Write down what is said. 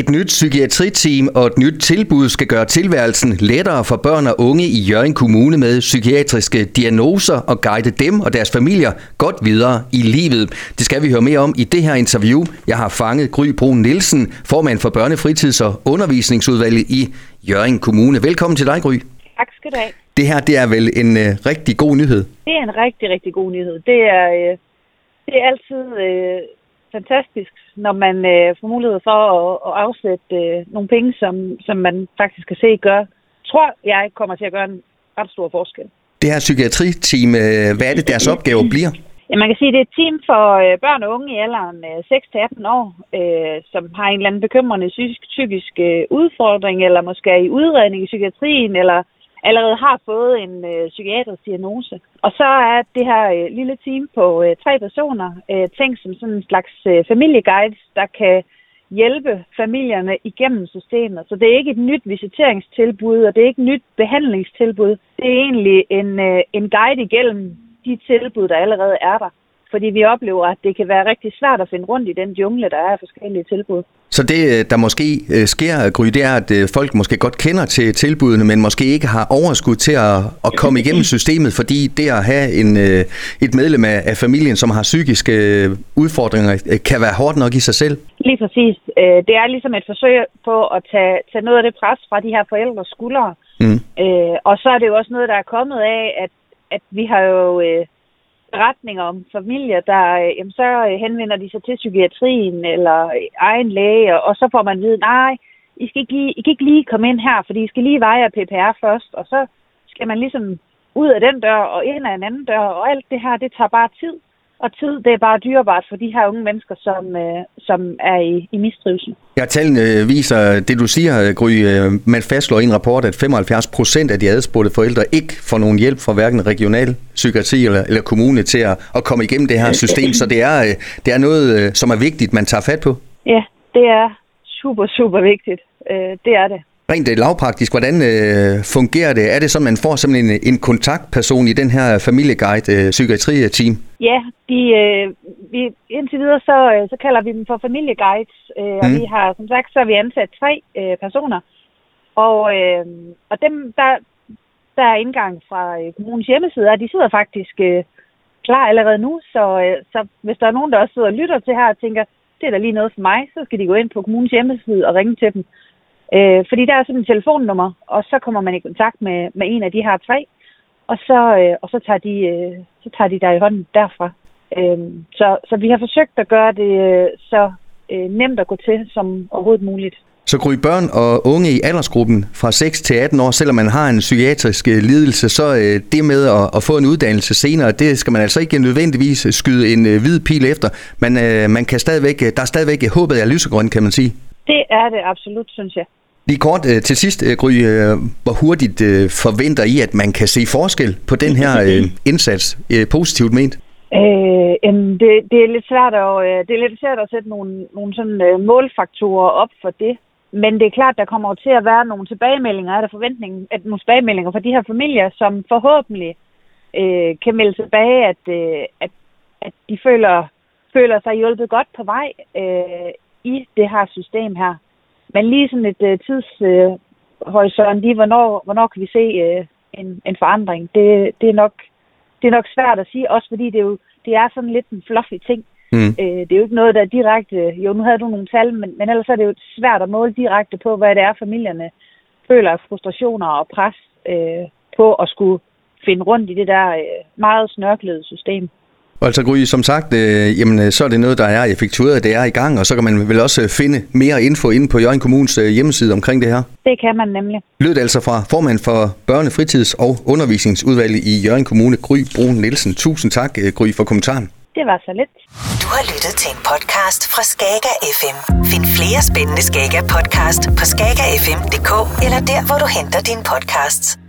Et nyt psykiatriteam og et nyt tilbud skal gøre tilværelsen lettere for børn og unge i Jørgen Kommune med psykiatriske diagnoser og guide dem og deres familier godt videre i livet. Det skal vi høre mere om i det her interview. Jeg har fanget Gry Brun Nielsen, formand for Børnefritids- og Undervisningsudvalget i Jørgen Kommune. Velkommen til dig, Gry. Tak skal du have. Det her det er vel en uh, rigtig god nyhed? Det er en rigtig, rigtig god nyhed. Det er, uh, det er altid uh, fantastisk, når man øh, får mulighed for at, at afsætte øh, nogle penge, som, som man faktisk kan se gør, tror jeg kommer til at gøre en ret stor forskel. Det her psykiatriteam, øh, hvad er det deres opgave bliver? Ja, man kan sige, at det er et team for øh, børn og unge i alderen øh, 6-18 år, øh, som har en eller anden bekymrende psykisk, psykisk øh, udfordring, eller måske er i udredning i psykiatrien, eller allerede har fået en øh, psykiatrisk diagnose. Og så er det her øh, lille team på øh, tre personer øh, tænkt som sådan en slags øh, familieguide, der kan hjælpe familierne igennem systemet. Så det er ikke et nyt visiteringstilbud, og det er ikke et nyt behandlingstilbud. Det er egentlig en, øh, en guide igennem de tilbud, der allerede er der. Fordi vi oplever, at det kan være rigtig svært at finde rundt i den jungle, der er af forskellige tilbud. Så det, øh, der måske øh, sker, Gry, det er, at øh, folk måske godt kender til tilbudene, men måske ikke har overskud til at, at komme igennem systemet, fordi det at have en, et medlem af familien, som har psykiske udfordringer, kan være hårdt nok i sig selv. Lige præcis. Det er ligesom et forsøg på at tage, tage noget af det pres fra de her forældres skuldre. Mm. Og så er det jo også noget, der er kommet af, at, at vi har jo beretninger om familier, der øh, jamen, så øh, henvender de sig til psykiatrien eller øh, egen læge, og så får man at vide, nej, I, skal ikke lige, I kan ikke lige komme ind her, fordi I skal lige veje PPR først, og så skal man ligesom ud af den dør og ind af en anden dør, og alt det her, det tager bare tid. Og tid, det er bare dyrebart for de her unge mennesker, som, øh, som er i, i mistrivsel. Ja, tallene viser det, du siger, Gry. Øh, man fastslår i en rapport, at 75 procent af de adspurgte forældre ikke får nogen hjælp fra hverken regional psykiatri eller, eller kommune til at, at komme igennem det her system. Så det er, øh, det er noget, øh, som er vigtigt, man tager fat på. Ja, det er super, super vigtigt. Det er det. Rent øh, lavpraktisk, hvordan øh, fungerer det? Er det sådan, man får simpelthen en, en kontaktperson i den her familieguide øh, psykiatri-team? Ja, de, øh, vi, indtil videre så, øh, så kalder vi dem for familieguides, øh, og mm. vi har som sagt så har vi ansat tre øh, personer, og, øh, og dem, der, der er indgang fra øh, kommunens hjemmeside, og de sidder faktisk øh, klar allerede nu, så, øh, så hvis der er nogen, der også sidder og lytter til her og tænker, det er da lige noget for mig, så skal de gå ind på kommunens hjemmeside og ringe til dem. Øh, fordi der er sådan et telefonnummer, og så kommer man i kontakt med, med en af de her tre, og så, øh, og så, tager de, øh, så tager de dig i hånden derfra. Øh, så, så vi har forsøgt at gøre det øh, så øh, nemt at gå til som overhovedet muligt. Så gry børn og unge i aldersgruppen fra 6 til 18 år, selvom man har en psykiatrisk øh, lidelse, så øh, det med at, at få en uddannelse senere, det skal man altså ikke nødvendigvis skyde en øh, hvid pil efter. Men man kan stadigvæk, der er stadigvæk håbet af lysegrøn, kan man sige. Det er det absolut, synes jeg. Lige kort øh, til sidst, øh, Gry, øh, hvor hurtigt forventer I, at man kan se forskel på den her indsats, positivt ment? Øh, det, det, er lidt svært at, det er lidt svært at sætte nogle, nogle sådan, målfaktorer op for det. Men det er klart, der kommer til at være nogle tilbagemeldinger, er der forventning, at nogle tilbagemeldinger fra de her familier, som forhåbentlig øh, kan melde tilbage, at, øh, at, at de føler, føler sig hjulpet godt på vej øh, i det her system her. Men lige sådan et uh, tidshorisont uh, lige, hvornår, hvornår kan vi se uh, en, en forandring, det, det, er nok, det er nok svært at sige, også fordi det, er jo, det er sådan lidt en fluffy ting. Mm. Uh, det er jo ikke noget, der er direkte... Jo, nu havde du nogle tal, men, men ellers er det jo svært at måle direkte på, hvad det er, familierne føler af frustrationer og pres uh, på at skulle finde rundt i det der uh, meget snørklede system. Og altså Gry, som sagt, øh, jamen, øh, så er det noget, der er effektueret, det er i gang, og så kan man vel også øh, finde mere info inde på Jørgen Kommunes øh, hjemmeside omkring det her? Det kan man nemlig. Lød altså fra formand for Børne-, Fritids- og Undervisningsudvalget i Jørgen Kommune, Gry Brun Nielsen. Tusind tak, Gry, for kommentaren. Det var så lidt. Du har lyttet til en podcast fra Skager FM. Find flere spændende Skager podcast på skagerfm.dk eller der, hvor du henter dine podcasts.